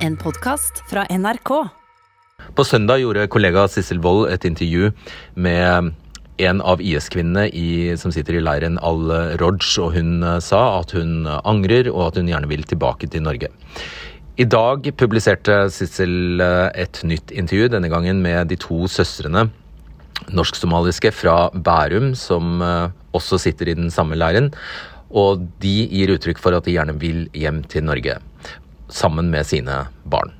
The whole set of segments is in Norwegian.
En podkast fra NRK. På søndag gjorde kollega Sissel Wold et intervju med en av IS-kvinnene som sitter i leiren al-Roj, og hun eh, sa at hun angrer og at hun gjerne vil tilbake til Norge. I dag publiserte Sissel eh, et nytt intervju, denne gangen med de to søstrene norsk-somaliske fra Bærum, som eh, også sitter i den samme leiren. Og de gir uttrykk for at de gjerne vil hjem til Norge, sammen med sine barn.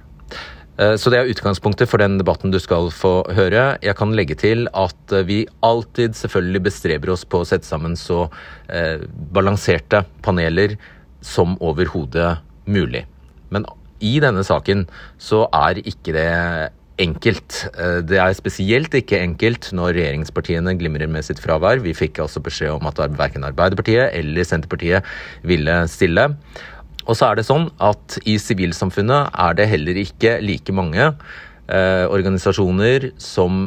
Eh, så det er utgangspunktet for den debatten du skal få høre. Jeg kan legge til at eh, vi alltid selvfølgelig bestreber oss på å sette sammen så eh, balanserte paneler som overhodet mulig. Men i denne saken så er ikke det enkelt. Det er spesielt ikke enkelt når regjeringspartiene glimrer med sitt fravær. Vi fikk altså beskjed om at verken Arbeiderpartiet eller Senterpartiet ville stille. Og så er det sånn at i sivilsamfunnet er det heller ikke like mange eh, organisasjoner som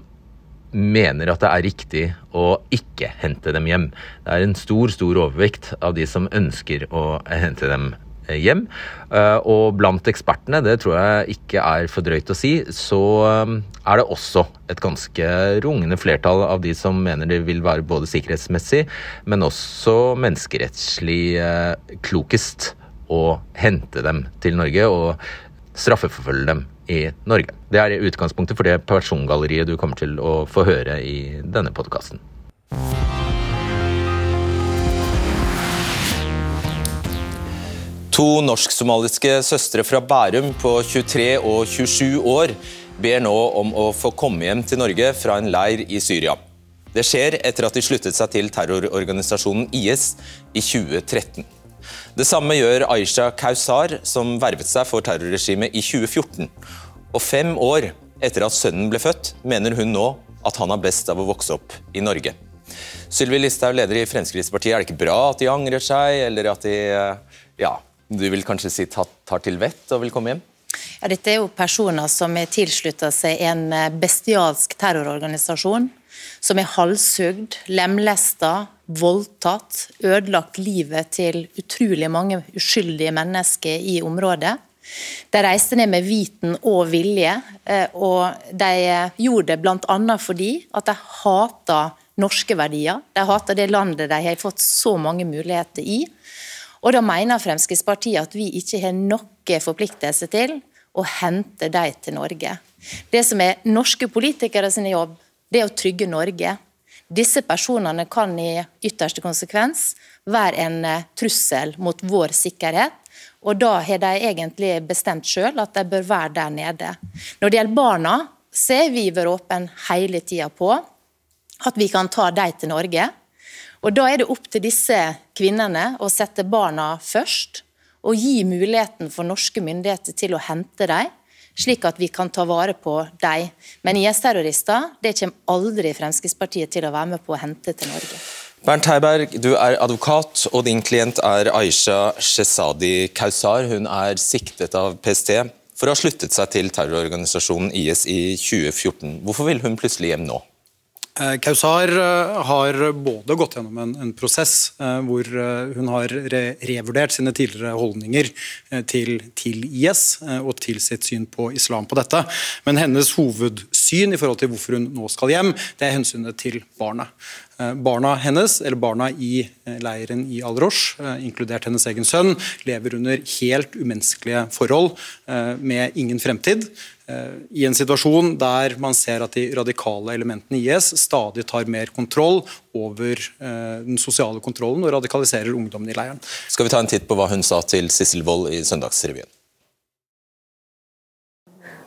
mener at det er riktig å ikke hente dem hjem. Det er en stor, stor overvekt av de som ønsker å hente dem eh, hjem. Eh, og blant ekspertene, det tror jeg ikke er for drøyt å si, så eh, er det også et ganske rungende flertall av de som mener det vil være både sikkerhetsmessig, men også menneskerettslig klokest å hente dem til Norge og straffeforfølge dem i Norge. Det er utgangspunktet for det persongalleriet du kommer til å få høre i denne podkasten. To norsk-somaliske søstre fra Bærum på 23 og 27 år ber nå om å få komme hjem til Norge fra en leir i Syria. Det skjer etter at de sluttet seg til terrororganisasjonen IS i 2013. Det samme gjør Aisha Kausar, som vervet seg for terrorregimet i 2014. Og fem år etter at sønnen ble født, mener hun nå at han har best av å vokse opp i Norge. Sylvi Listhaug, leder i Fremskrittspartiet, er det ikke bra at de angrer seg, eller at de ja, du vil kanskje si tar til vett og vil komme hjem? Ja, dette er jo personer som har tilslutta seg en bestialsk terrororganisasjon som er halshugd, lemlesta, voldtatt, ødelagt livet til utrolig mange uskyldige mennesker i området. De reiste ned med viten og vilje, eh, og de gjorde det bl.a. fordi at de hater norske verdier. De hater det landet de har fått så mange muligheter i. Og da mener Fremskrittspartiet at vi ikke har noe forpliktelse til å hente dem til Norge. Det som er norske politikere sin jobb, det er å trygge Norge. Disse personene kan i ytterste konsekvens være en eh, trussel mot vår sikkerhet. Og da har de egentlig bestemt sjøl at de bør være der nede. Når det gjelder barna, så er vi vært åpne hele tida på at vi kan ta dem til Norge. Og Da er det opp til disse kvinnene å sette barna først, og gi muligheten for norske myndigheter til å hente dem slik at vi kan ta vare på dem. Men IS-terrorister det kommer aldri Fremskrittspartiet til å være med på å hente til Norge. Bernt Heiberg, du er advokat, og din klient er Aisha Shezadi Kausar. Hun er siktet av PST for å ha sluttet seg til terrororganisasjonen IS i 2014. Hvorfor vil hun plutselig hjem nå? Eh, Kausar eh, har både gått gjennom en, en prosess eh, hvor hun har re revurdert sine tidligere holdninger til, til, IS og til sitt syn på islam på dette. Men hennes hovedsyn i forhold til hvorfor hun nå skal hjem, det er hensynet til barnet. Barna hennes, eller barna i leiren i Al-Rosh, inkludert hennes egen sønn, lever under helt umenneskelige forhold med ingen fremtid. Eh, I en situasjon der man ser at de radikale elementene i IS stadig tar mer kontroll over eh, den sosiale kontrollen og radikaliserer ungdommen i leiren. Skal vi ta en titt på hva hun sa til Sissel Wold i Søndagsrevyen?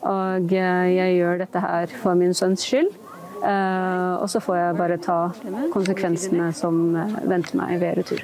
Og eh, jeg gjør dette her for min sønns skyld. Og så får jeg bare ta konsekvensene som venter meg ved retur.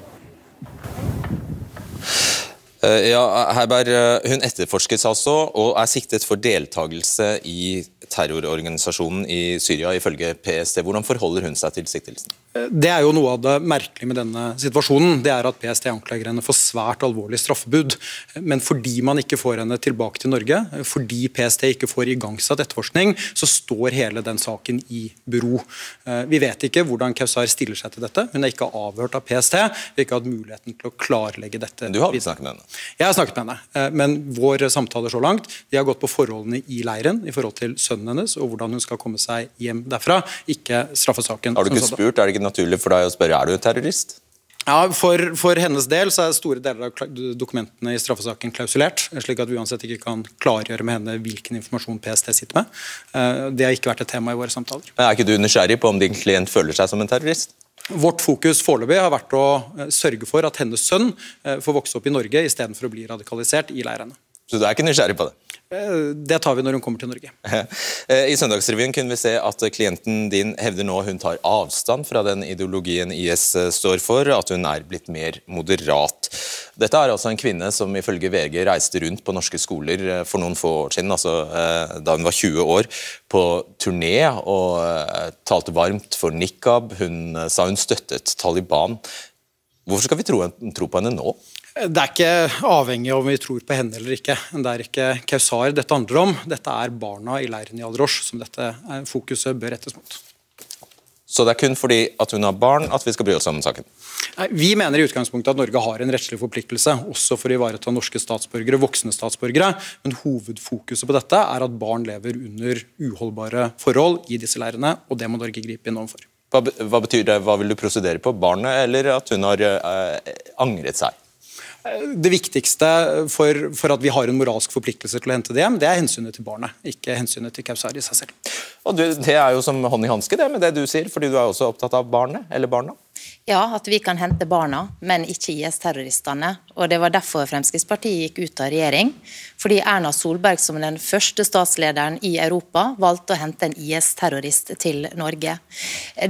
Eh, ja, Herberg, eh, Hun etterforskes altså og er siktet for deltakelse i terrororganisasjonen i Syria, ifølge PST. Hvordan forholder hun seg til siktelsen? Det er jo Noe av det merkelige med denne situasjonen, det er at PST anklager henne for svært alvorlig straffebud. Men fordi man ikke får henne tilbake til Norge, fordi PST ikke får igangsatt etterforskning, så står hele den saken i bero. Eh, vi vet ikke hvordan Kausar stiller seg til dette. Hun er ikke avhørt av PST. Vi har ikke hatt muligheten til å klarlegge dette. Du har snakket med henne? Jeg har snakket med henne, eh, men vår samtale så langt de har gått på forholdene i leiren i forhold til sønnen hennes og hvordan hun skal komme seg hjem derfra, ikke straffesaken. Har du ikke spurt, Er det ikke naturlig for deg å spørre er du en terrorist? Ja, for, for, hennes del så er store deler av dokumentene i straffesaken klausulert, slik at vi uansett ikke kan klargjøre med henne hvilken informasjon PST sitter med. Eh, det har ikke vært et tema i våre samtaler. Er ikke du nysgjerrig på om din klient føler seg som en terrorist? Vårt fokus foreløpig har vært å eh, sørge for at hennes sønn eh, får vokse opp i Norge istedenfor å bli radikalisert i leirene. Så du er ikke nysgjerrig på det? Eh, det tar vi når hun kommer til Norge. I Søndagsrevyen kunne vi se at klienten din hevder nå hun tar avstand fra den ideologien IS står for, at hun er blitt mer moderat. Dette er altså en kvinne som ifølge VG reiste rundt på norske skoler eh, for noen få år siden, altså eh, da hun var 20 år, på turné og talte varmt for nikab. Hun sa hun støttet Taliban. Hvorfor skal vi tro, tro på henne nå? Det er ikke avhengig av om vi tror på henne eller ikke. Det er ikke Kausar dette handler om. Dette er barna i leiren i Al-Rosh som dette fokuset bør rettes mot. Så det er kun fordi at hun har barn at vi skal bry oss om saken? Vi mener i utgangspunktet at Norge har en rettslig forpliktelse også for å ivareta norske statsborgere, voksne statsborgere, men hovedfokuset på dette er at barn lever under uholdbare forhold i disse leirene, og det må Norge gripe inn overfor. Hva, hva betyr det? Hva vil du prosedere på? Barnet, eller at hun har eh, angret seg? Det viktigste for, for, at vi har en moralsk forpliktelse til å hente det hjem, det er hensynet til barnet, ikke hensynet til Kausar i seg selv. Og du, Det er jo som hånd i hanske det med det du sier, fordi du er også opptatt av barnet, eller barna? Ja, at vi kan hente barna, men ikke IS-terroristene. Og Det var derfor Fremskrittspartiet gikk ut av regjering. Fordi Erna Solberg som den første statslederen i Europa valgte å hente en IS-terrorist til Norge.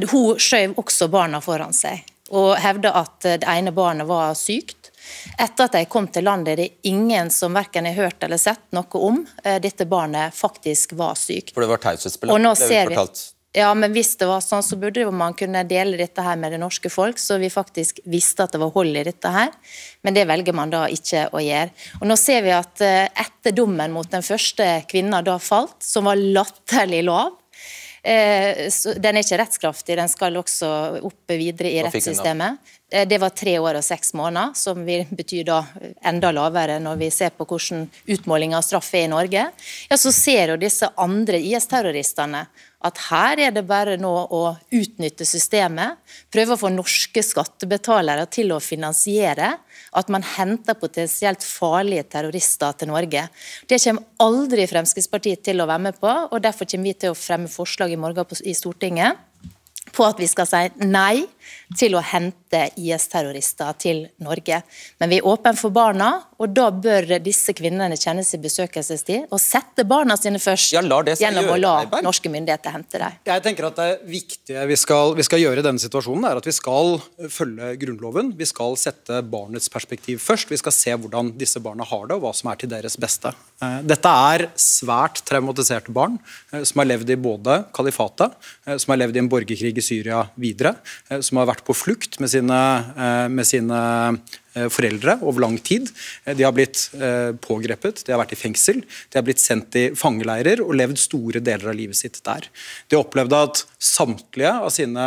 Hun skjøv også barna foran seg, og hevda at det ene barnet var sykt etter at de kom til landet, er det ingen som verken har hørt eller sett noe om eh, dette barnet faktisk var sykt. For det var taushetsbelagt, det vi fortalt? Ja, men hvis det var sånn, så burde man kunne dele dette her med det norske folk, så vi faktisk visste at det var hold i dette her. Men det velger man da ikke å gjøre. Og Nå ser vi at eh, etter dommen mot den første kvinna da falt, som var latterlig lav, eh, den er ikke rettskraftig, den skal også opp videre i rettssystemet. Eh, det var tre år og seks måneder, som vil bety da enda lavere når vi ser på hvordan utmåling av straff er i Norge. Ja, Så ser jo disse andre IS-terroristene at her er det bare nå å utnytte systemet, prøve å få norske skattebetalere til å finansiere at man henter potensielt farlige terrorister til Norge. Det kommer aldri Fremskrittspartiet til å være med på, og derfor kommer vi til å fremme forslag i morgen i Stortinget på at vi skal si nei til å hente IS-terrorister til Norge. Men vi er åpne for barna, og da bør disse kvinnene kjenne sin besøkelsestid og sette barna sine først ja, gjennom gjøre, å la Eiberg. norske myndigheter hente dem. Jeg tenker at Det viktige vi skal, vi skal gjøre i denne situasjonen, er at vi skal følge Grunnloven. Vi skal sette barnets perspektiv først. Vi skal se hvordan disse barna har det, og hva som er til deres beste. Eh, dette er svært traumatiserte barn eh, som har levd i både kalifatet, eh, som har levd i en borgerkrig Syria videre, som har vært på flukt med sine, eh, med sine eh, foreldre over lang tid. Eh, de har blitt pågrepet, de har vært i fengsel, de har blitt sendt i fangeleirer og levd store deler av livet sitt der. De opplevde at samtlige av sine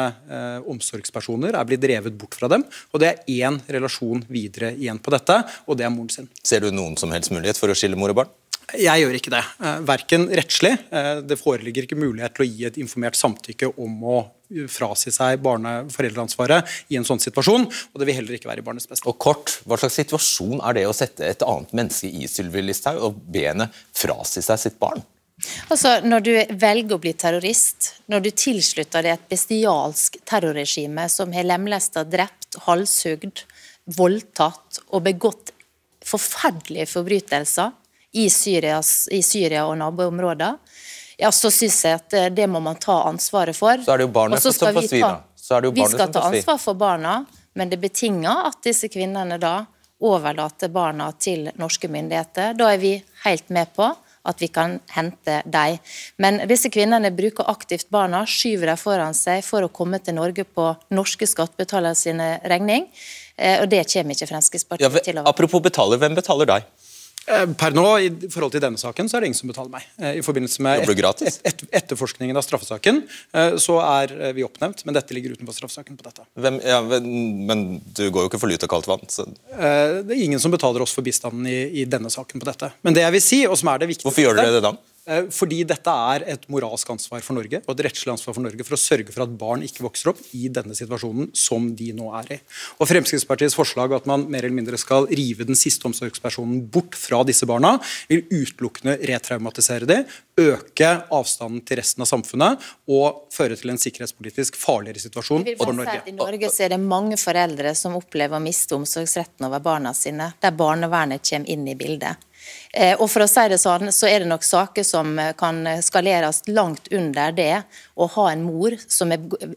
omsorgspersoner er blitt drevet bort fra dem, og det er én relasjon videre igjen på dette, og det er moren sin. Ser du noen som helst mulighet for å skille mor og barn? Jeg gjør ikke det. Verken rettslig. Det foreligger ikke mulighet til å gi et informert samtykke om å frasi seg barne-foreldreansvaret i en sånn situasjon. Og det vil heller ikke være i barnets beste. Og kort, Hva slags situasjon er det å sette et annet menneske i Sylvi Listhaug og be henne frasi seg sitt barn? Altså, Når du velger å bli terrorist, når du tilslutter deg et bestialsk terrorregime som har lemlesta, drept, halshugd, voldtatt og begått forferdelige forbrytelser i, Syrias, i Syria og naboområder, ja, så syns jeg at eh, det må man ta ansvaret for. Så er det jo barnet som får svi, da. Vi skal ta ansvar for barna, men det betinger at disse kvinnene da overlater barna til norske myndigheter. Da er vi helt med på at vi kan hente dem. Men disse kvinnene bruker aktivt barna, skyver dem foran seg for å komme til Norge på norske skattebetalere sine regning. Eh, og det kommer ikke Fremskrittspartiet ja, til å være. Apropos betaler, hvem betaler deg? Eh, per nå, i forhold til denne saken, så er det ingen som betaler meg. Eh, I forbindelse med et, et, et, etterforskningen av straffesaken eh, så er vi oppnevnt, men dette ligger utenfor straffesaken på dette. Hvem, ja, men du går jo ikke for lut og kaldt vann? Så. Det er ingen som betaler oss for bistanden i, i, denne saken på dette. Men det jeg vil si, og som er det viktigste Hvorfor gjør dere det da? Eh, fordi dette er et moralsk ansvar for Norge og et rettslig ansvar for Norge for å sørge for at barn ikke vokser opp i denne situasjonen som de nå er i. Og Fremskrittspartiets forslag at man mer eller mindre skal rive den siste omsorgspersonen bort fra disse barna, vil utelukkende retraumatisere dem, øke avstanden til resten av samfunnet og føre til en sikkerhetspolitisk farligere situasjon for Norge. I Norge er det mange foreldre som opplever å miste omsorgsretten over barna sine, der barnevernet kommer inn i bildet. Eh, og for å si det sånn, så er det nok saker som eh, kan skaleres langt under det å ha en mor som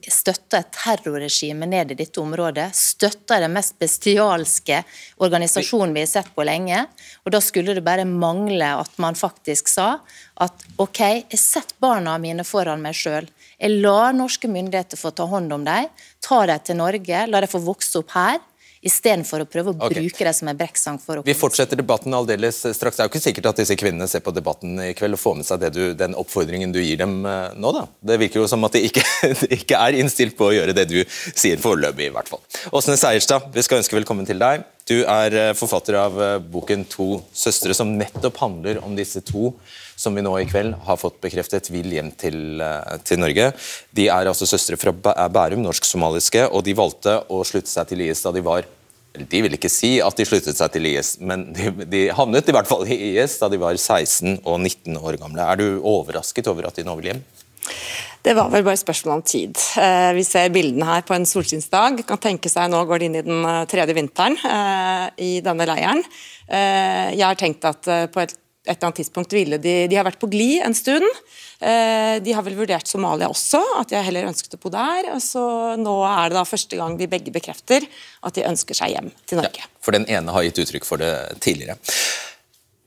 støtter et terrorregime ned i dette området. Støtter den mest bestialske organisasjonen vi har sett på lenge. Og Da skulle det bare mangle at man faktisk sa at OK, jeg setter barna mine foran meg sjøl. Jeg lar norske myndigheter få ta hånd om dem. Ta dem til Norge, la dem få vokse opp her istedenfor å prøve å okay. bruke det som en brekkstang. for å Vi fortsetter debatten aldeles straks. Det er jo ikke sikkert at disse kvinnene ser på debatten i kveld og får med seg du, den oppfordringen du gir dem eh, nå, da. Det virker jo som at de ikke, de ikke er innstilt på å gjøre det du sier foreløpig, i hvert fall. Åsne Seierstad, vi skal ønske velkommen til deg. Du er eh, forfatter av eh, boken 'To søstre', som nettopp handler om disse to som vi nå i kveld har fått bekreftet vil hjem til, til Norge. De er altså søstre fra Bærum, norsk-somaliske, og de valgte å slutte seg til IS da de var de vil ikke si at de sluttet seg til IS, men de, de, havnet i hvert fall i IS da de var 16 og 19 år gamle. Er du overrasket over at de nå vil hjem? Det var vel bare spørsmål om tid. Eh, vi ser bildene her på en solskinnsdag. Kan tenke seg Nå går de inn i den eh, tredje vinteren eh, i denne leiren. Jeg har tenkt at på et, et eller annet tidspunkt ville de De har vært på glid en stund. Eh, de har vel vurdert Somalia også, at de heller ønsket å bo der. Så nå er det da første gang de begge bekrefter at de ønsker seg hjem til Norge. Ja, for den ene har gitt uttrykk for det tidligere.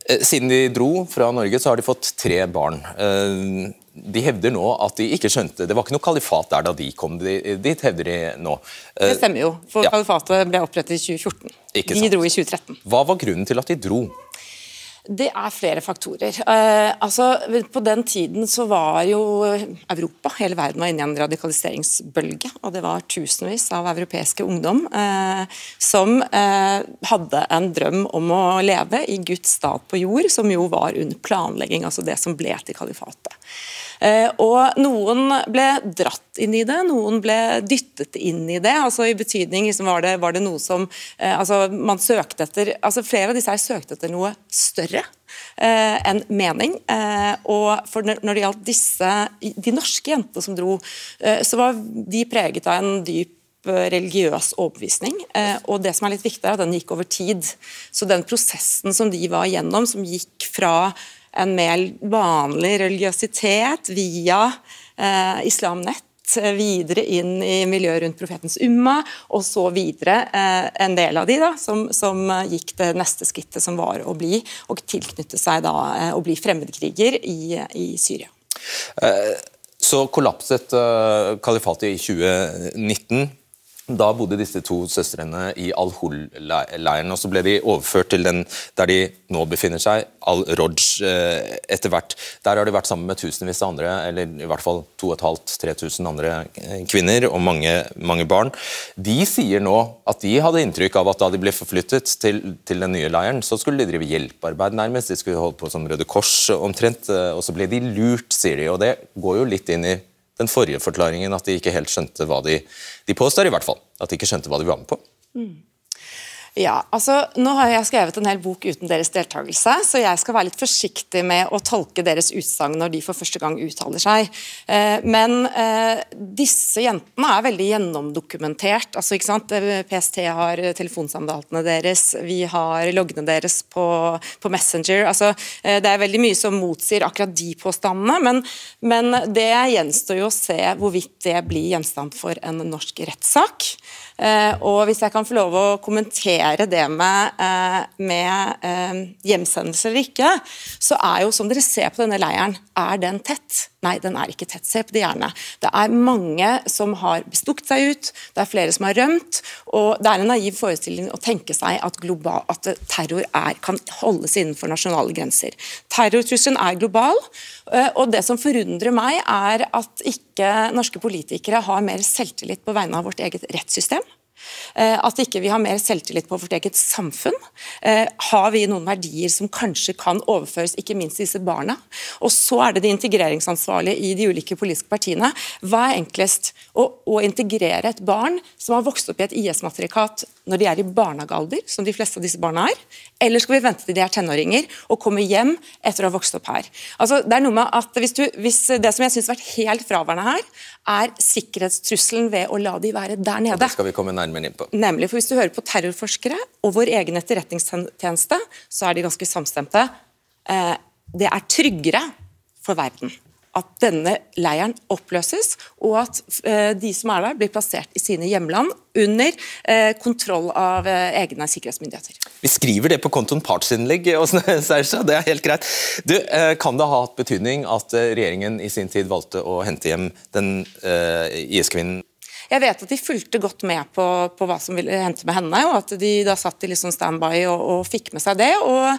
Eh, siden de dro fra Norge, så har de fått tre barn. Eh, de hevder nå at de ikke skjønte Det var ikke noe kalifat der da de kom dit, hevder de nå. Det stemmer jo, for ja. kalifatet ble opprettet i 2014. De dro i 2013. Hva var grunnen til at de dro? Det er flere faktorer. Eh, altså, på den tiden så var jo Europa, hele verden var inne i en radikaliseringsbølge. Og det var tusenvis av europeiske ungdom eh, som eh, hadde en drøm om å leve i Guds stat på jord, som jo var under planlegging, altså det som ble til kalifatet. Eh, og Noen ble dratt inn i det, noen ble dyttet inn i det. altså i betydning liksom var, det, var det noe som eh, altså man søkte etter, altså Flere av disse her søkte etter noe større eh, enn mening. og for Når det gjaldt disse, de norske jentene som dro, så var de preget av en dyp religiøs overbevisning. og det som er litt viktig er at Den gikk over tid. Så den prosessen som de var igjennom, som gikk fra en mer vanlig religiøsitet via eh, Islamnett videre inn i miljøet rundt profetens umma, og så videre eh, en del av de da, som, som, gikk det neste skrittet, som var å bli og tilknytte seg da, eh, å bli fremmedkriger i, i Syria. Eh, så kollapset eh, kalifatet i 2019. Da bodde disse to søstrene i Al-Hol-leiren, og så ble de overført til den der de nå befinner seg, Al-Roj, eh, etter hvert. Der har de vært sammen med tusenvis av andre, eller i hvert fall 2500-3000 andre eh, kvinner og mange, mange, barn. De sier nå at de hadde inntrykk av at da de ble forflyttet til, til den nye leiren, så skulle de drive hjelpearbeid nærmest, de skulle holde på som Røde Kors omtrent, eh, og så ble de lurt, sier de. Og det går jo litt inn i den forrige forklaringen, at de ikke helt skjønte hva de De påstår i hvert fall at de ikke skjønte hva de var med på. Mm. Ja, altså Nå har jeg skrevet en hel bok uten deres deltakelse, så jeg skal være litt forsiktig med å tolke deres utsagn når de for første gang uttaler seg. Eh, men eh, disse jentene er veldig gjennomdokumentert. altså ikke sant? PST har telefonsamtalene deres, vi har loggene deres på, på Messenger. altså eh, Det er veldig mye som motsier akkurat de påstandene, men, men det gjenstår jo å se hvorvidt det blir gjenstand for en norsk rettssak. Eh, og Hvis jeg kan få lov å kommentere det med, eh, med eh, hjemsendelse eller ikke, så er jo som dere ser på denne leiren, er den tett? Nei, den er ikke tett. Se på de gjerne. Det er mange som har bestukket seg ut, det er flere som har rømt. og Det er en naiv forestilling å tenke seg at, global, at terror er, kan holdes innenfor nasjonale grenser. Terrortrusselen er global, og det som forundrer meg, er at ikke norske politikere har mer selvtillit på vegne av vårt eget rettssystem. Eh, at ikke vi har mer selvtillit på vårt eget samfunn. Eh, har vi noen verdier som kanskje kan overføres, ikke minst til disse barna? Og så er det de integreringsansvarlige i de ulike politiske partiene. Hva er enklest? Å, å integrere et barn som har vokst opp i et IS-matrikat når de er i barnehagealder, som de fleste av disse barna er, eller skal vi vente til de er tenåringer og komme hjem etter å ha vokst opp her? Altså, det er noe med at hvis, du, hvis Det som jeg syns har vært helt fraværende her, er sikkerhetstrusselen ved å la de være der nede. Det skal vi komme nærmere inn på. Nemlig, for Hvis du hører på terrorforskere og vår egen etterretningstjeneste, så er de ganske samstemte. Eh, det er tryggere for verden at denne leiren oppløses, og at eh, de som er der, blir plassert i sine hjemland under eh, kontroll av egne sikkerhetsmyndigheter. Vi skriver det på kontoen partsinnlegg, det er helt greit. Du, kan det ha hatt betydning at regjeringen i sin tid valgte å hente hjem den IS-kvinnen jeg vet at de fulgte godt med på, på, hva som ville hente med henne, og at de da satt i liksom standby og, og, fikk med seg det. og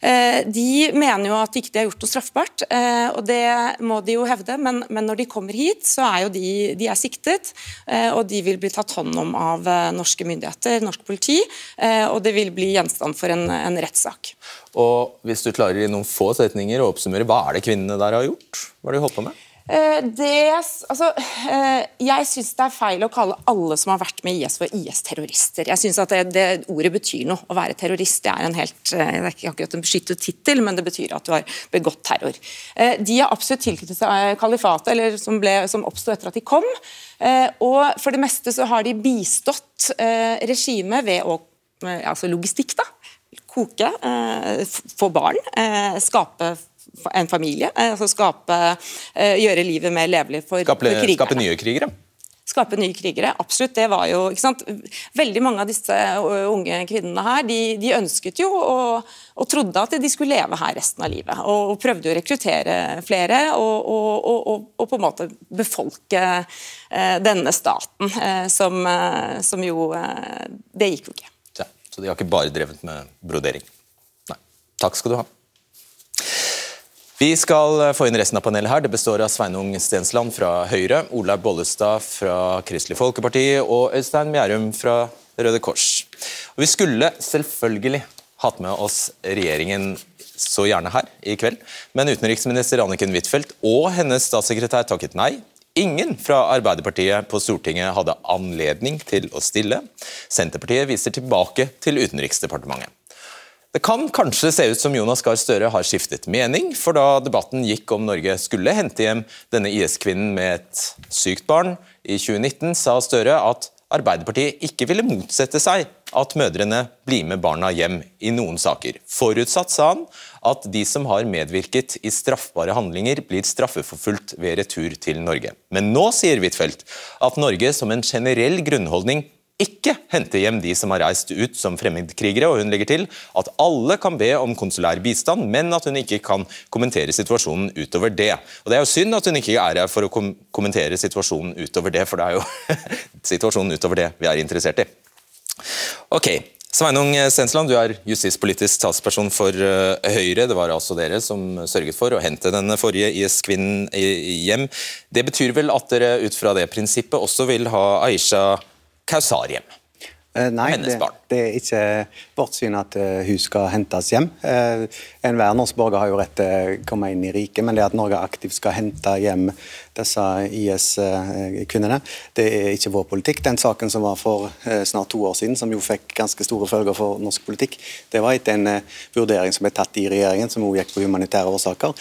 eh, De mener jo at de ikke har gjort noe straffbart, eh, og det må de jo hevde. Men, men, når de kommer hit, så er jo de, de er siktet, eh, og de vil bli tatt hånd om av eh, norske myndigheter, norsk politi, eh, og det vil bli gjenstand for en, en rettssak. Og Hvis du klarer i noen få setninger å oppsummere, hva er det kvinnene der har gjort? Hva har de holdt på med? Eh, det, altså, eh, jeg syns det er feil å kalle alle som har vært med IS for IS-terrorister. Jeg synes at det, det, Ordet betyr noe. Å være terrorist det er en helt, eh, det er ikke akkurat en beskyttet tittel, men det betyr at du har begått terror. De har absolutt tilknyttet seg kalifatet, eller som, ble, som oppsto etter at de kom. Og For det meste så har de bistått regimet ved å altså logistikk, da. Koke, få barn, skape en familie. Eh, altså skape, eh, gjøre livet mer levelig for, skape, for krigerne. Skape nye krigere? Skape nye krigere, absolutt. det var jo, ikke sant? Veldig mange av disse eh, unge kvinnene her, de, de ønsket jo og, og, trodde at de skulle leve her resten av livet. Og, og prøvde å rekruttere flere og, og, på en måte befolke eh, denne staten, eh, som, eh, som, jo Det gikk jo ikke. Ja, så de har ikke bare drevet med brodering? Nei. Takk skal du ha. Vi skal eh, få inn resten av panelet her. Det består av Sveinung Stensland fra Høyre, Olaug Bollestad fra Kristelig Folkeparti og Øystein Mjærum fra Røde Kors. Og vi skulle selvfølgelig hatt med oss regjeringen så gjerne her i kveld, men utenriksminister Anniken Huitfeldt og hennes statssekretær takket nei. Ingen fra Arbeiderpartiet på Stortinget hadde anledning til å stille. Senterpartiet viser tilbake til Utenriksdepartementet. Det kan kanskje se ut som Jonas Gahr Støre har skiftet mening, for da debatten gikk om Norge skulle hente hjem denne IS-kvinnen med et sykt barn i 2019, sa Støre at Arbeiderpartiet ikke ville motsette seg at mødrene blir med barna hjem i noen saker. Forutsatt, sa han, at de som har medvirket i straffbare handlinger, blir straffeforfulgt ved retur til Norge. Men nå sier Huitfeldt at Norge som en generell grunnholdning ikke hente hjem de som har reist ut som fremmedkrigere, og hun legger til at alle kan be om konsulær bistand, men at hun ikke kan kommentere situasjonen utover det. Og Det er jo synd at hun ikke er her for å kom kommentere situasjonen utover det, for det er jo situasjonen utover det vi er interessert i. Ok, Sveinung Stensland, du er justispolitisk talsperson for uh, Høyre. Det var altså dere som sørget for å hente den forrige IS-kvinnen hjem. Det betyr vel at dere ut fra det prinsippet også vil ha Aisha Kausarhjem. Uh, nei, det, det, er ikke vårt syn at uh, hun skal hentes hjem. Enhver norsk borger har jo rett til å komme inn i riket, men det at Norge aktivt skal hente hjem disse IS-kvinnene, det er ikke vår politikk. Den saken som var for snart to år siden, som jo fikk ganske store følger for norsk politikk, det var etter en vurdering som ble tatt i regjeringen, som også gikk på humanitære årsaker.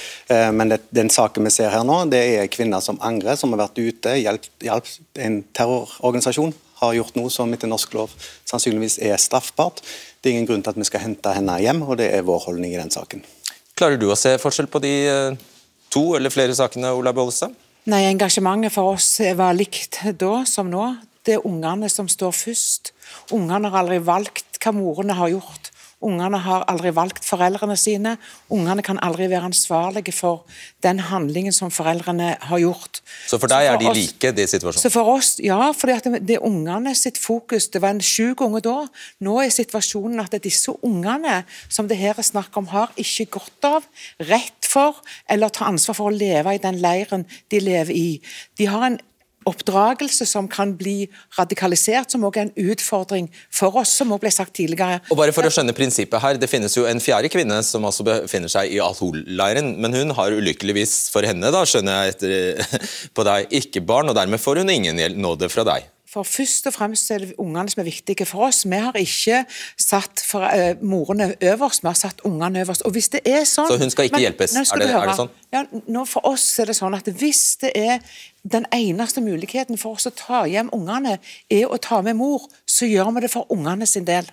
Men det, den saken vi ser her nå, det er kvinner som angrer, som har vært ute, hjulpet en terrororganisasjon har gjort noe som etter norsk lov sannsynligvis er straffbart. Det er ingen grunn til at vi skal hente henne hjem, og det er vår holdning i den saken. Klarer du å se forskjell på de eh, to eller flere sakene, Ola Bollestad? Nei, Engasjementet for oss var likt da som nå. Det er ungene som står først. Ungene har aldri valgt hva morene har gjort. Ungene har aldri valgt foreldrene sine. Ungene kan aldri være ansvarlige for den handlingen som foreldrene har gjort. Så for deg er de like, de situasjonene? Så for oss, Ja, for det, det er ungene sitt fokus. Det var en sjuk unge da. Nå er situasjonen at disse ungene som det her er snakk om, har ikke godt av, rett for, eller ta ansvar for å leve i den leiren de lever i. De har en oppdragelse som kan bli radikalisert, som også er en utfordring for oss, som også ble sagt tidligere. Og bare for å skjønne prinsippet her, Det finnes jo en fjerde kvinne som også befinner seg i Al-Hol-leiren, men hun har ulykkeligvis for henne, da, skjønner jeg etter, på deg, ikke barn, og dermed får hun ingen nåde fra deg. For Først og fremst er det ungene som er viktige for oss. Vi har ikke satt for, uh, morene øverst, vi har satt ungene øverst. Og hvis det er sånn... Så hun skal ikke men, hjelpes? Er det, er det, sånn? Ja, nå For oss er det sånn at hvis det er den eneste muligheten for oss å ta hjem ungene, er å ta med mor, så gjør vi det for ungene sin del.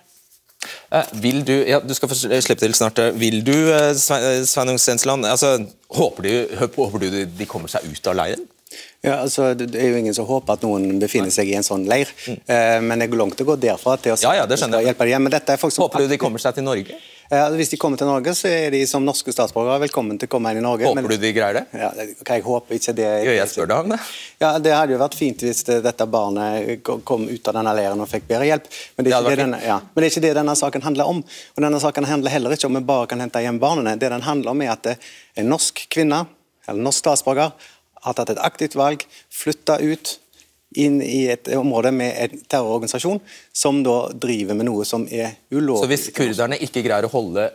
Uh, vil du ja, du skal få slippe til snart. Vil du, Sveinung Stensland, altså, håper, du, håper du de kommer seg ut av leiren? Ja, altså, Det er jo ingen som håper at noen befinner seg i en sånn leir. Mm. Men jeg går langt å gå derfra til å ja, ja, det skjønner jeg. hjelpe dem. Men dette er folk som Håper du de kommer seg til Norge? Ja, hvis de kommer til Norge, så er de som norske statsborgere velkommen til å komme inn i Norge. Håper men, du de greier det? Ja, jeg håper ikke det. Jo, jeg spør deg om det. Ja, Det hadde jo vært fint hvis dette barnet kom ut av denne leiren og fikk bedre hjelp. Men det, er ikke det, denne, ja, men det er ikke det denne saken handler om. Og denne saken handler heller ikke om vi bare kan hente hjem barna. Det den handler om er at en norsk kvinne, eller norsk statsborger, har tatt et aktivt valg, flytta ut inn i et område med en terrororganisasjon som da driver med noe som er ulovlig. Så hvis kurderne ikke greier å holde,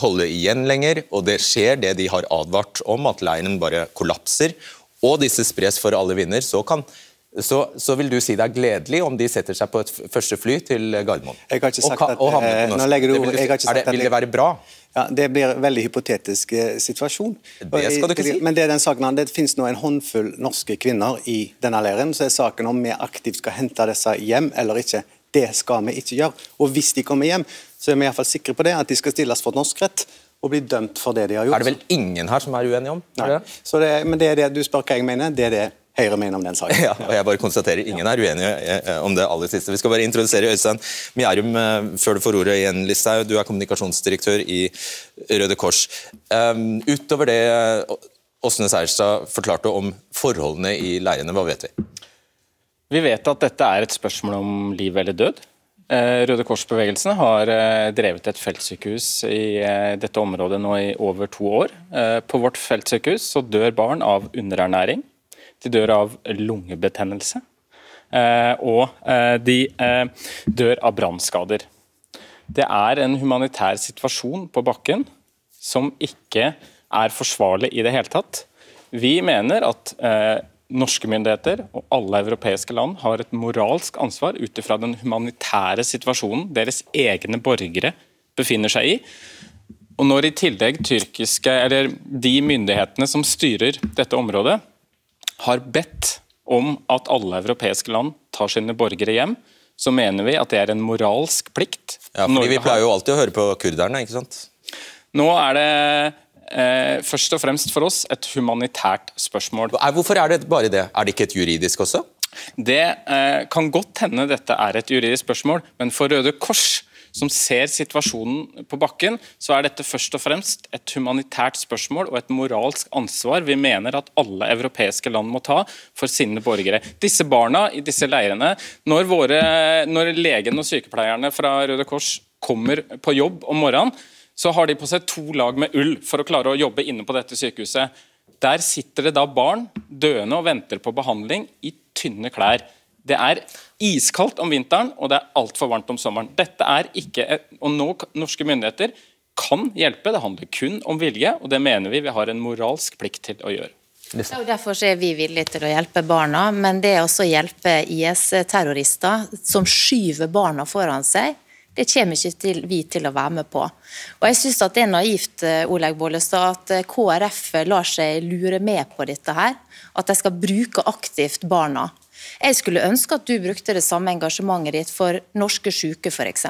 holde, igjen lenger, og det skjer det de har advart om, at leiren bare kollapser, og disse spres for alle vinder, så, kan, så, så vil du si det er gledelig om de setter seg på et første fly til Gardermoen? Jeg har ikke sagt og, at... Og legger du, jeg har ikke sagt det, vil det være bra? Ja, Det blir en veldig hypotetisk eh, situasjon. Det skal du ikke si. Men det, den saken, det finnes nå en håndfull norske kvinner i denne leiren. Så er saken om vi aktivt skal hente disse hjem eller ikke. Det skal vi ikke gjøre. Og hvis de kommer hjem, så er vi i hvert fall sikre på det, at de skal stilles for norsk rett og bli dømt for det de har gjort. Er det vel ingen her som er uenige om? Nei. Det? Det, men det er det du spør hva jeg mener. det er det Høyre mener om den saken. Ja, og jeg bare konstaterer Ingen er uenige eh, om det aller siste. Vi skal bare introdusere Øystein Mjærum eh, før du får ordet igjen, Listhaug. Du er kommunikasjonsdirektør i Røde Kors. Um, utover det Åsne Seierstad forklarte om forholdene i leirene, hva vet vi? Vi vet at dette er et spørsmål om liv eller død. Røde Kors-bevegelsen har drevet et feltsykehus i dette området nå i over to år. På vårt feltsykehus så dør barn av underernæring. De dør av lungebetennelse. Eh, og eh, de eh, dør av brannskader. Det er en humanitær situasjon på bakken som ikke er forsvarlig i det hele tatt. Vi mener at norske myndigheter og alle europeiske land har et moralsk ansvar ut ifra den humanitære situasjonen deres egne borgere befinner seg i. Og når i tillegg tyrkiske, eller de myndighetene som styrer dette området, har bedt om at alle europeiske land tar sine borgere hjem, så mener vi at det er en moralsk plikt. Ja, fordi Vi pleier jo alltid å høre på kurderne, ikke sant? Nå er det eh, først og fremst for oss et humanitært spørsmål. Hvorfor er det bare det? Er det ikke et juridisk også? Det eh, kan godt hende dette er et juridisk spørsmål, men for Røde Kors som ser situasjonen på bakken, så er dette først og fremst et humanitært spørsmål og et moralsk ansvar vi mener at alle europeiske land må ta for sine borgere. Disse barna i disse leirene, når, våre, når legen og sykepleierne fra Røde Kors kommer på jobb om morgenen, så har de på seg to lag med ull for å klare å jobbe inne på dette sykehuset. Der sitter det da barn døende og venter på behandling i tynne klær. Det er iskaldt om vinteren, og det er altfor varmt om sommeren. Dette er ikke, og nå Norske myndigheter kan hjelpe, det handler kun om vilje, og det mener vi vi har en moralsk plikt til å gjøre. Ja, og Derfor er vi villige til å hjelpe barna, men det å hjelpe IS-terrorister som skyver barna foran seg, det kommer ikke til, vi til å være med på. Og jeg synes Det er naivt eh, Oleg Bollestad, at eh, KrF lar seg lure med på dette. her, At de skal bruke aktivt barna. Jeg skulle ønske at du brukte det samme engasjementet ditt for norske syke f.eks.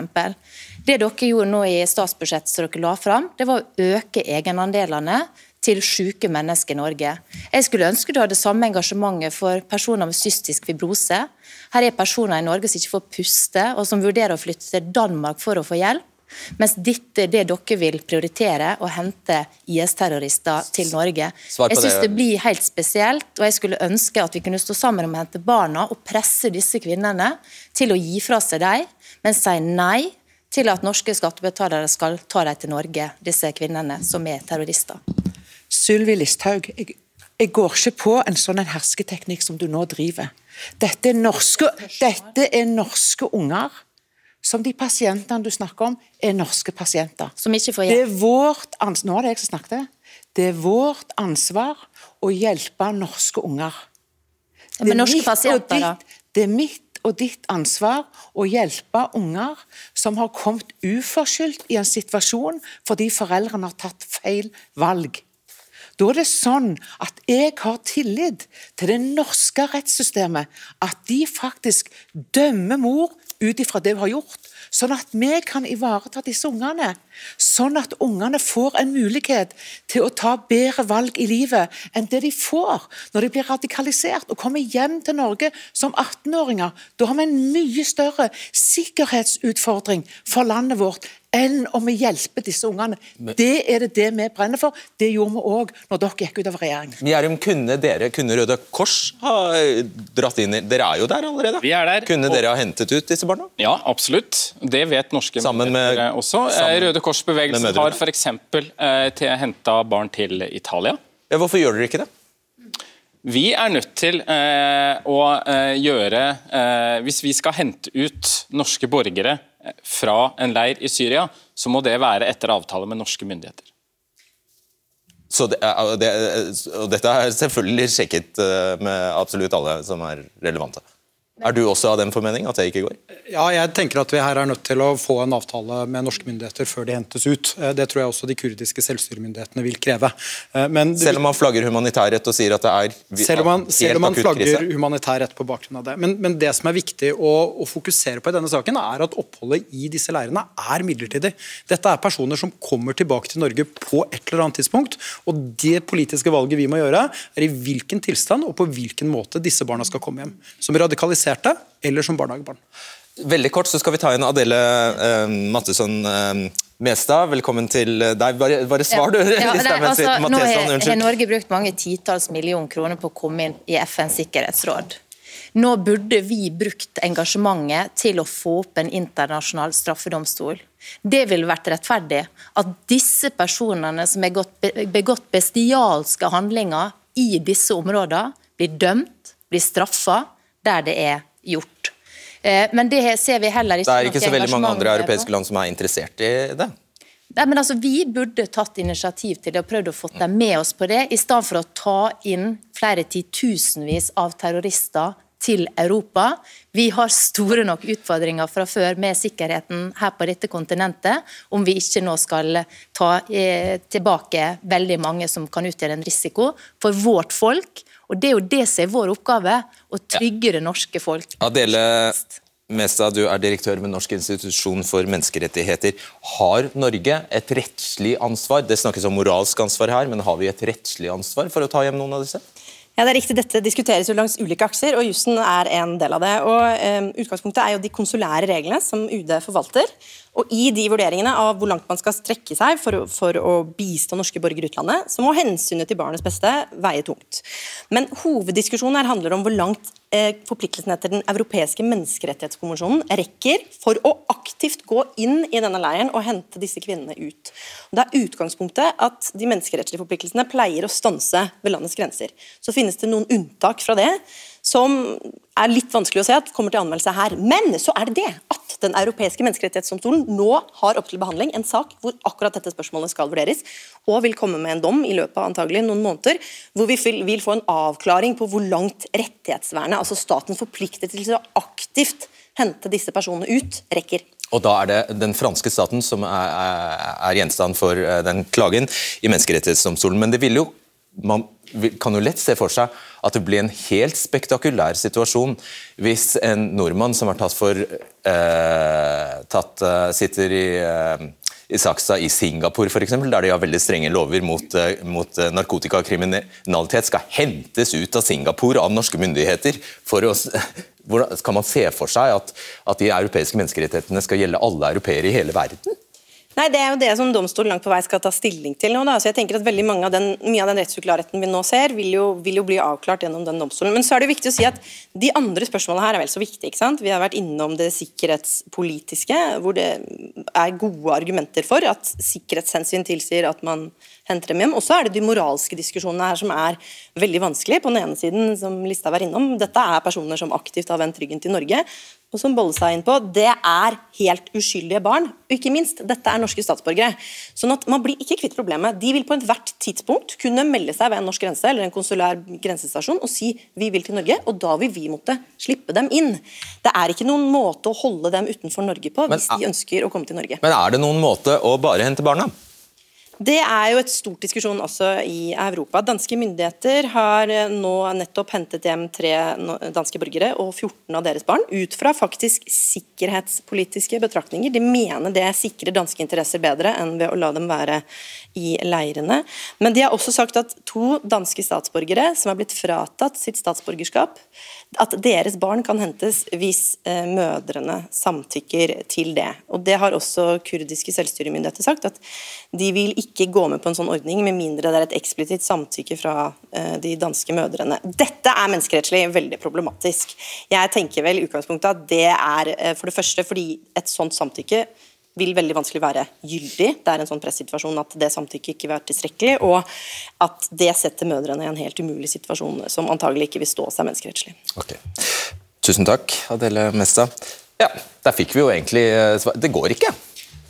Det dere gjorde nå i statsbudsjettet som dere la fram, det var å øke egenandelene til syke mennesker i Norge. Jeg skulle ønske du hadde samme engasjementet for personer med cystisk fibrose. Her er personer i Norge som ikke får puste, og som vurderer å flytte til Danmark for å få hjelp. Mens dette er det dere vil prioritere, å hente IS-terrorister til Norge. Jeg syns det blir helt spesielt, og jeg skulle ønske at vi kunne stå sammen om å hente barna og presse disse kvinnene til å gi fra seg dem, men si nei til at norske skattebetalere skal ta dem til Norge, disse kvinnene som er terrorister. Sylvi Listhaug, jeg, jeg, går ikke på en sånn en hersketeknikk som du nå driver. Dette er norske, dette er norske unger. Som de pasientene du snakker om, er norske pasienter. Som ikke får hjelp. Det er vårt ansvar, Nå er det jeg som snakket. Det er vårt ansvar å hjelpe norske unger. Ja, men norske pasienter, da? Det er mitt og ditt ansvar å hjelpe unger som har kommet uforskyldt i en situasjon fordi foreldrene har tatt feil valg. Da er det sånn at jeg har tillit til det norske rettssystemet. At de faktisk dømmer mor ut ifra det hun har gjort. Sånn at vi kan ivareta disse ungene. Sånn at ungene får en mulighet til å ta bedre valg i livet enn det de får når de blir radikalisert og kommer hjem til Norge som 18-åringer. Da har vi en mye større sikkerhetsutfordring for landet vårt enn om vi hjelper disse ungene. Det er det det vi brenner for. Det gjorde vi òg når dere gikk ut av regjering. Gjerrum, kunne dere, kunne Røde Kors ha dratt inn i Dere er jo der allerede. Vi er der. Kunne dere ha hentet ut disse barna? Ja, absolutt. Det vet norske sammen med, også. Eh, sammen, Røde Kors-bevegelsen har f.eks. Eh, henta barn til Italia. Ja, hvorfor gjør dere ikke det? Vi er nødt til eh, å eh, gjøre eh, Hvis vi skal hente ut norske borgere fra en leir i Syria, så må det være etter avtale med norske myndigheter. Så det, det, og Dette er selvfølgelig sjekket eh, med absolutt alle som er relevante. Er du også av den formening at det ikke går? Ja, jeg tenker at vi her er nødt til å få en avtale med norske myndigheter før de hentes ut. Eh, det tror jeg også de kurdiske selvstyremyndighetene vil kreve. Eh, men, selv om man flagger humanitærrett og sier at det er Selv om man, selv om man flagger humanitærrett på bakgrunn av det. Men, men, det som er viktig å, å, fokusere på i denne saken, er at oppholdet i disse leirene er midlertidig. Dette er personer som kommer tilbake til Norge på et eller annet tidspunkt. Og det politiske valget vi må gjøre, er i hvilken tilstand og på hvilken måte disse barna skal komme hjem. Som radikalisert kvalifiserte eller som barnehagebarn. Veldig kort så skal vi ta inn Adele uh, Mattesson uh, Mestad. Velkommen til deg. Bare, bare svar, du. Ja, ja, altså, nå har Norge brukt mange titalls millioner kroner på å komme inn i FNs sikkerhetsråd. Nå burde vi brukt engasjementet til å få opp en internasjonal straffedomstol. Det ville vært rettferdig at disse personene som har begått bestialske handlinger i disse områdene, blir dømt, blir straffa der det er gjort. Eh, men det ser vi heller ikke Det er ikke så veldig mange andre europeiske land som er interessert i det? Nei, men altså, Vi burde tatt initiativ til det og prøvd å få dem med oss på det, i stedet for å ta inn flere titusenvis av terrorister til Europa. Vi har store nok utfordringer fra før med sikkerheten her på dette kontinentet, om vi ikke nå skal ta eh, tilbake veldig mange som kan utgjøre en risiko for vårt folk og Det er jo det som er vår oppgave, å trygge det norske folk. Adele Mesta, du er direktør ved Norsk institusjon for menneskerettigheter. Har Norge et rettslig ansvar? Det snakkes om moralsk ansvar her, men har vi et rettslig ansvar for å ta hjem noen av disse? Ja, det er riktig. Dette diskuteres jo langs ulike akser, og jussen er en del av det. Og um, Utgangspunktet er jo de konsulære reglene som UD forvalter. Og I de vurderingene av hvor langt man skal strekke seg for, for å bistå norske borgere utlandet, så må hensynet til barnets beste veie tungt. Men hoveddiskusjonen her handler om hvor langt eh, forpliktelsene etter Den europeiske menneskerettighetskonvensjonen rekker for å aktivt gå inn i denne leiren og hente disse kvinnene ut. Og det er utgangspunktet at de menneskerettslige forpliktelsene pleier å stanse ved landets grenser. Så finnes det noen unntak fra det som er litt vanskelig å se at kommer til anmeldelse her. Men så er det det at Den europeiske menneskerettighetsdomstolen nå har opp til behandling en sak hvor akkurat dette spørsmålet skal vurderes, og vil komme med en dom i løpet av antagelig noen måneder, hvor vi vil få en avklaring på hvor langt rettighetsvernet, altså statens forpliktelse til å aktivt hente disse personene ut, rekker. Og Da er det den franske staten som er, er gjenstand for eh, den klagen i Menneskerettighetsdomstolen. Men det vil jo man kan jo lett se for seg at det blir en helt spektakulær situasjon hvis en nordmann som er tatt for eh, tatt, uh, sitter i, eh, i saksa i Singapore, eksempel, der de har veldig strenge lover mot, eh, mot eh, narkotikakriminalitet, skal hentes ut av Singapore av norske myndigheter. for å hvordan Kan man se for seg at, at de europeiske menneskerettighetene skal gjelde alle europeere i hele verden? Nei, Det er jo det som domstolen langt på vei skal ta stilling til nå. Da. Så jeg tenker at veldig av den, Mye av den rettsuklarheten vi nå ser, vil jo, vil jo, bli avklart gjennom den domstolen. Men så er det viktig å si at de andre spørsmålene her er vel så viktige. ikke sant? Vi har vært innom det sikkerhetspolitiske, hvor det er gode argumenter for at sikkerhetshensyn tilsier at man henter dem hjem. Og så er det de moralske diskusjonene her som er veldig vanskelig. På den ene siden, som Lista var innom, dette er personer som aktivt har vendt ryggen til Norge og som Bolle sa inn på, det er helt uskyldige barn. Og ikke minst, dette er norske statsborgere. Sånn at Man blir ikke kvitt problemet. De vil på ethvert tidspunkt kunne melde seg ved en norsk grense eller en konsulær grensestasjon og si vi vil til Norge, og da vil vi måtte slippe dem inn. Det er ikke noen måte å holde dem utenfor Norge på hvis men, de ønsker å komme til Norge. Men er det noen måte å bare hente barna? Det er jo et stort diskusjon også i Europa. Danske myndigheter har eh, nå nettopp hentet hjem tre danske borgere og 14 av deres barn, ut fra faktisk sikkerhetspolitiske betraktninger. De mener det sikrer danske interesser bedre enn ved å la dem være i leirene. Men de har også sagt at to danske statsborgere som er blitt fratatt sitt statsborgerskap, at deres barn kan hentes hvis eh, mødrene samtykker til det. Og Det har også kurdiske selvstyremyndigheter sagt, at de vil ikke gå med på en sånn ordning med mindre det er et eksplisitt samtykke fra eh, de danske mødrene. Dette er menneskerettslig veldig problematisk. Jeg tenker vel i utgangspunktet at det er eh, for det første fordi et sånt samtykke vil veldig vanskelig være gyldig. Det er en sånn pressituasjon at det samtykket ikke vil være tilstrekkelig, og at det setter mødrene i en helt umulig situasjon som antagelig ikke vil stå seg menneskerettslig. Okay. Tusen takk, Adele Mesta. Ja, der fikk vi jo egentlig eh, svar. Det går ikke.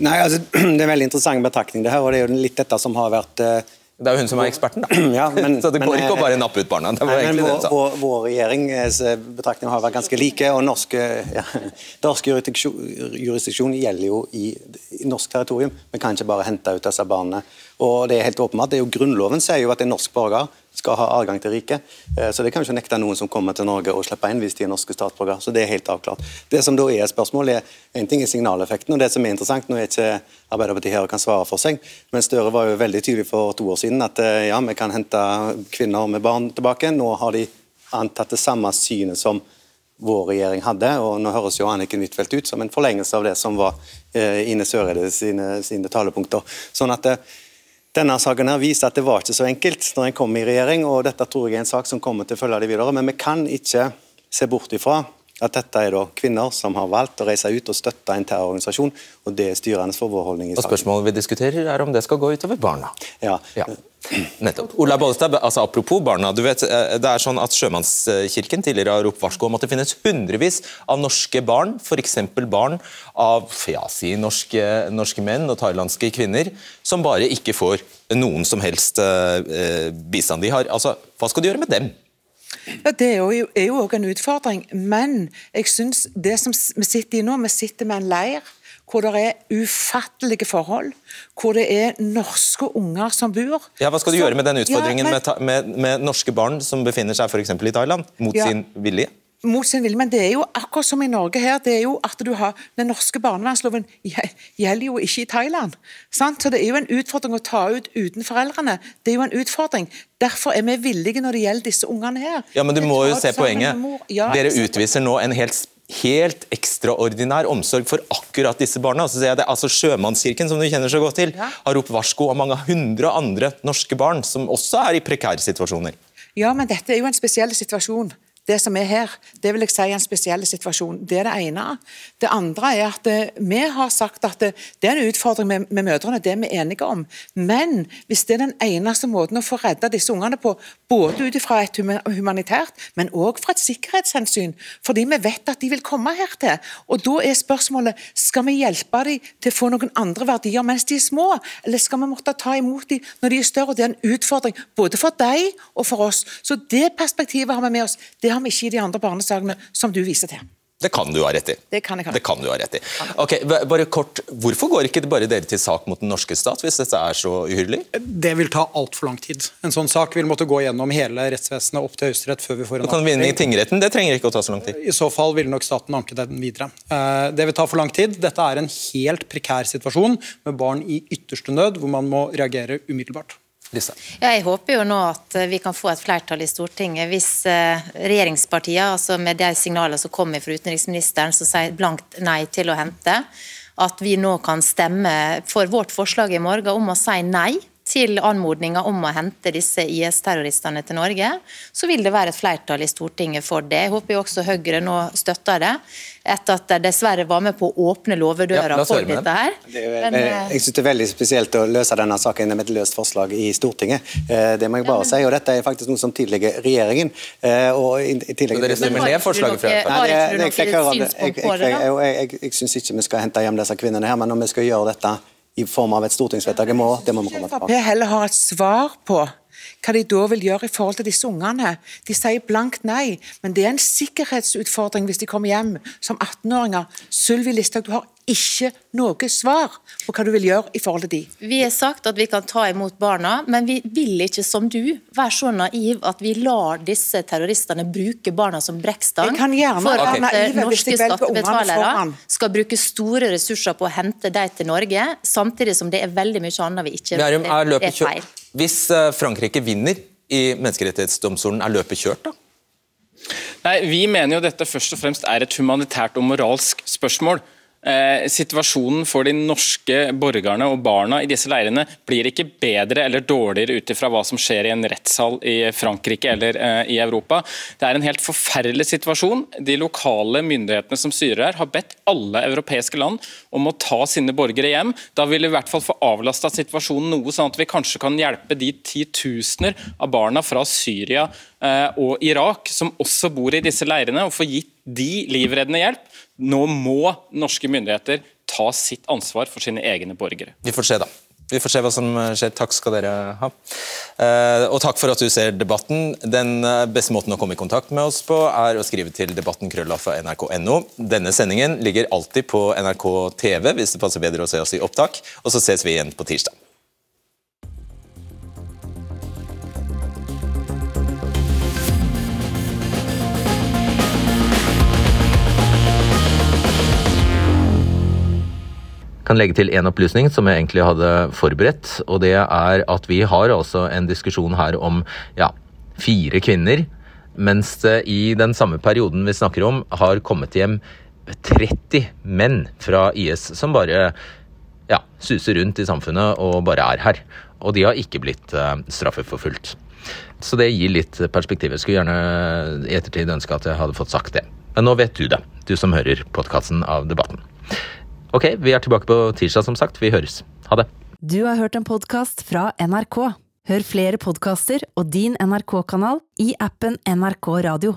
Nei, altså, Det er en veldig interessant betraktning, det her, og det er jo litt dette som har vært uh, det er jo hun som er eksperten, da. Ja, men, så det går men, ikke å bare nappe ut barna. Nei, men vår, vår, vår regjerings betraktninger har vært ganske like. og Norsk ja, jurisdiksjon gjelder jo i, i, norsk territorium. Vi kan ikke bare hente ut disse barna. Og det er helt åpenbart, det er jo Grunnloven sier jo at en norsk borger skal ha adgang til riket. Eh, så det kan ikke nekte noen som kommer til Norge å slippe inn hvis de er norske statsborgere. Så det er helt avklart. Det som da er spørsmålet, er en ting er signaleffekten, og det som er interessant Nå er ikke Arbeiderpartiet her og kan svare for seg, men Støre var jo veldig tydelig for to år siden at eh, ja, vi kan hente kvinner med barn tilbake. Nå har de antatt det samme synet som vår regjering hadde. og Nå høres jo Anniken Huitfeldt ut som en forlengelse av det som var eh, Ine Søreide sine, sine talepunkter. Sånn at denne saken her viser at det var ikke så enkelt når en kom i regjering, og dette tror jeg er en sak som kommer til å følge det videre. Men vi kan ikke se bort ifra at dette er da kvinner som har valgt å reise ut og støtte en terrororganisasjon, og det er styrende for vår holdning i saken. Og Spørsmålet vi diskuterer er om det skal gå utover barna. Ja. ja. Nettopp. Ola Bollestad, altså Apropos barna. du vet, eh, det er sånn at Sjømannskirken tidligere har ropt varsko om at det finnes hundrevis av norske barn, f.eks. barn av ja, si norske, norske, menn og thailandske kvinner, som bare ikke får noen som helst uh, bistand. De har, altså, hva skal du gjøre med dem? Ja, Det er jo, også en utfordring, men jeg synes det som vi sitter i nå, vi sitter med en leir hvor det er ufattelige forhold, hvor det er norske unger som bor. Ja, Hva skal du så, gjøre med den utfordringen ja, men, med, med, med, norske barn som befinner seg f.eks. i Thailand, mot ja, sin vilje? Mot sin vilje, men det er jo akkurat som i Norge her. det er jo at du har, Den norske barnevernsloven gjelder jo ikke i Thailand. Sant? Så Det er jo en utfordring å ta ut uten foreldrene. Det er jo en utfordring. Derfor er vi villige når det gjelder disse ungene her. Ja, Men du må jo se poenget. Ja, Dere utviser nå en helt helt ekstraordinær omsorg for akkurat disse barna. Så det, altså Sjømannskirken, som du kjenner så godt til, har ropt varsko om mange hundre andre norske barn som også er i prekære situasjoner. Ja, men dette er jo en spesiell situasjon det som er her, det vil jeg si er en spesiell situasjon. Det er det ene. Det andre er at eh, vi har sagt at det, det er en utfordring med, med, mødrene, det er vi enige om. Men hvis det er den eneste måten å få redda disse ungene på, både ut fra et humanitært, men òg fra et sikkerhetshensyn, fordi vi vet at de vil komme hertil, og da er spørsmålet skal vi hjelpe dem til å få noen andre verdier mens de er små, eller skal vi måtte ta imot dem når de er større? Det er en utfordring både for deg og for oss. Så det perspektivet har vi med oss. Det har vi ikke i de andre barnesakene som du viser til. Det kan du ha rett i. Det kan jeg det kan du ha rett i. Ok, bare kort, Hvorfor går ikke bare dere til sak mot den norske stat, hvis dette er så uhyrlig? Det vil ta altfor lang tid. En sånn sak vil måtte gå gjennom hele rettsvesenet opp til Høyesterett før vi får en Du kan vinne i tingretten, det trenger ikke å ta så lang tid. I så fall ville nok staten anke den videre. Eh, det vil ta for lang tid. Dette er en helt prekær situasjon med barn i ytterste nød, hvor man må reagere umiddelbart. Ja, jeg håper jo nå at eh, vi kan få et flertall i Stortinget. Hvis eh, regjeringspartiene, altså med de signalene som kommer fra utenriksministeren som sier blankt nei til å hente, at vi nå kan stemme for vårt forslag i morgen om å si nei til anmodninga om å hente disse IS-terroristene til Norge, så vil det være et flertall i Stortinget for det. Jeg håper jo også Høyre nå støtter det, etter at de dessverre var med på å åpne låvedøra ja, for dette her. Men, jeg synes det er veldig spesielt å løse denne saken med et løst forslag i Stortinget. Eh, det må jeg bare ja, si, og Dette er faktisk noe som tilligger regjeringen. Eh, og i tillegg, så dere stemmer ned forslaget fra Jeg, jeg syns ikke vi skal hente hjem disse kvinnene her, men når vi skal gjøre dette i form av et stortingsvedtak i morgen. Det må vi komme tilbake til. heller har et svar på hva de da vil gjøre i forhold til disse ungene. De sier blankt nei, men det er en sikkerhetsutfordring hvis de kommer hjem som 18-åringer. Sylvi Listhaug, du har ikke noe svar på hva du vil gjøre i forhold til de. Vi har sagt at vi kan ta imot barna, men vi vil ikke som du være så naiv at vi lar disse terroristene bruke barna som brekkstang for at okay. norske skattebetalere skal bruke store ressurser på å hente dem til Norge, samtidig som det er veldig mye annet vi ikke vet er feil. Hvis eh, Frankrike vinner i Menneskerettighetsdomstolen, er løpet kjørt da? Nei, Vi mener jo dette først og fremst er et humanitært og moralsk spørsmål. Eh, situasjonen for de norske borgerne og barna i disse leirene blir ikke bedre eller dårligere ut ifra hva som skjer i en rettssal i Frankrike eller eh, i Europa. Det er en helt forferdelig situasjon. De lokale myndighetene som styrer her, har bedt alle europeiske land om å ta sine borgere hjem. Da vil vi i hvert fall få avlasta situasjonen noe, sånn at vi kanskje kan hjelpe de titusener av barna fra Syria eh, og Irak som også bor i disse leirene, og få gitt de livreddende hjelp. Nå må norske myndigheter ta sitt ansvar for sine egne borgere. Vi får se, da. Vi får se hva som skjer. Takk skal dere ha. Eh, og takk for at du ser debatten. Den eh, beste måten å komme i kontakt med oss på, er å skrive til debatten krøllafa nrk.no. Denne sendingen ligger alltid på NRK TV hvis det passer bedre å se oss i opptak. Og så ses vi igjen på tirsdag. Kan legge til en opplysning som jeg egentlig hadde forberedt. og Det er at vi har altså en diskusjon her om ja, fire kvinner. Mens det i den samme perioden vi snakker om, har kommet hjem 30 menn fra IS som bare ja, suser rundt i samfunnet og bare er her. Og de har ikke blitt uh, straffeforfulgt. Så det gir litt perspektiv. Jeg skulle gjerne i ettertid ønske at jeg hadde fått sagt det. Men nå vet du det, du som hører podkasten av Debatten. Ok, vi er tilbake på tirsdag, som sagt. Vi høres. Ha det. Du har hørt en podkast fra NRK. Hør flere podkaster og din NRK-kanal i appen NRK Radio.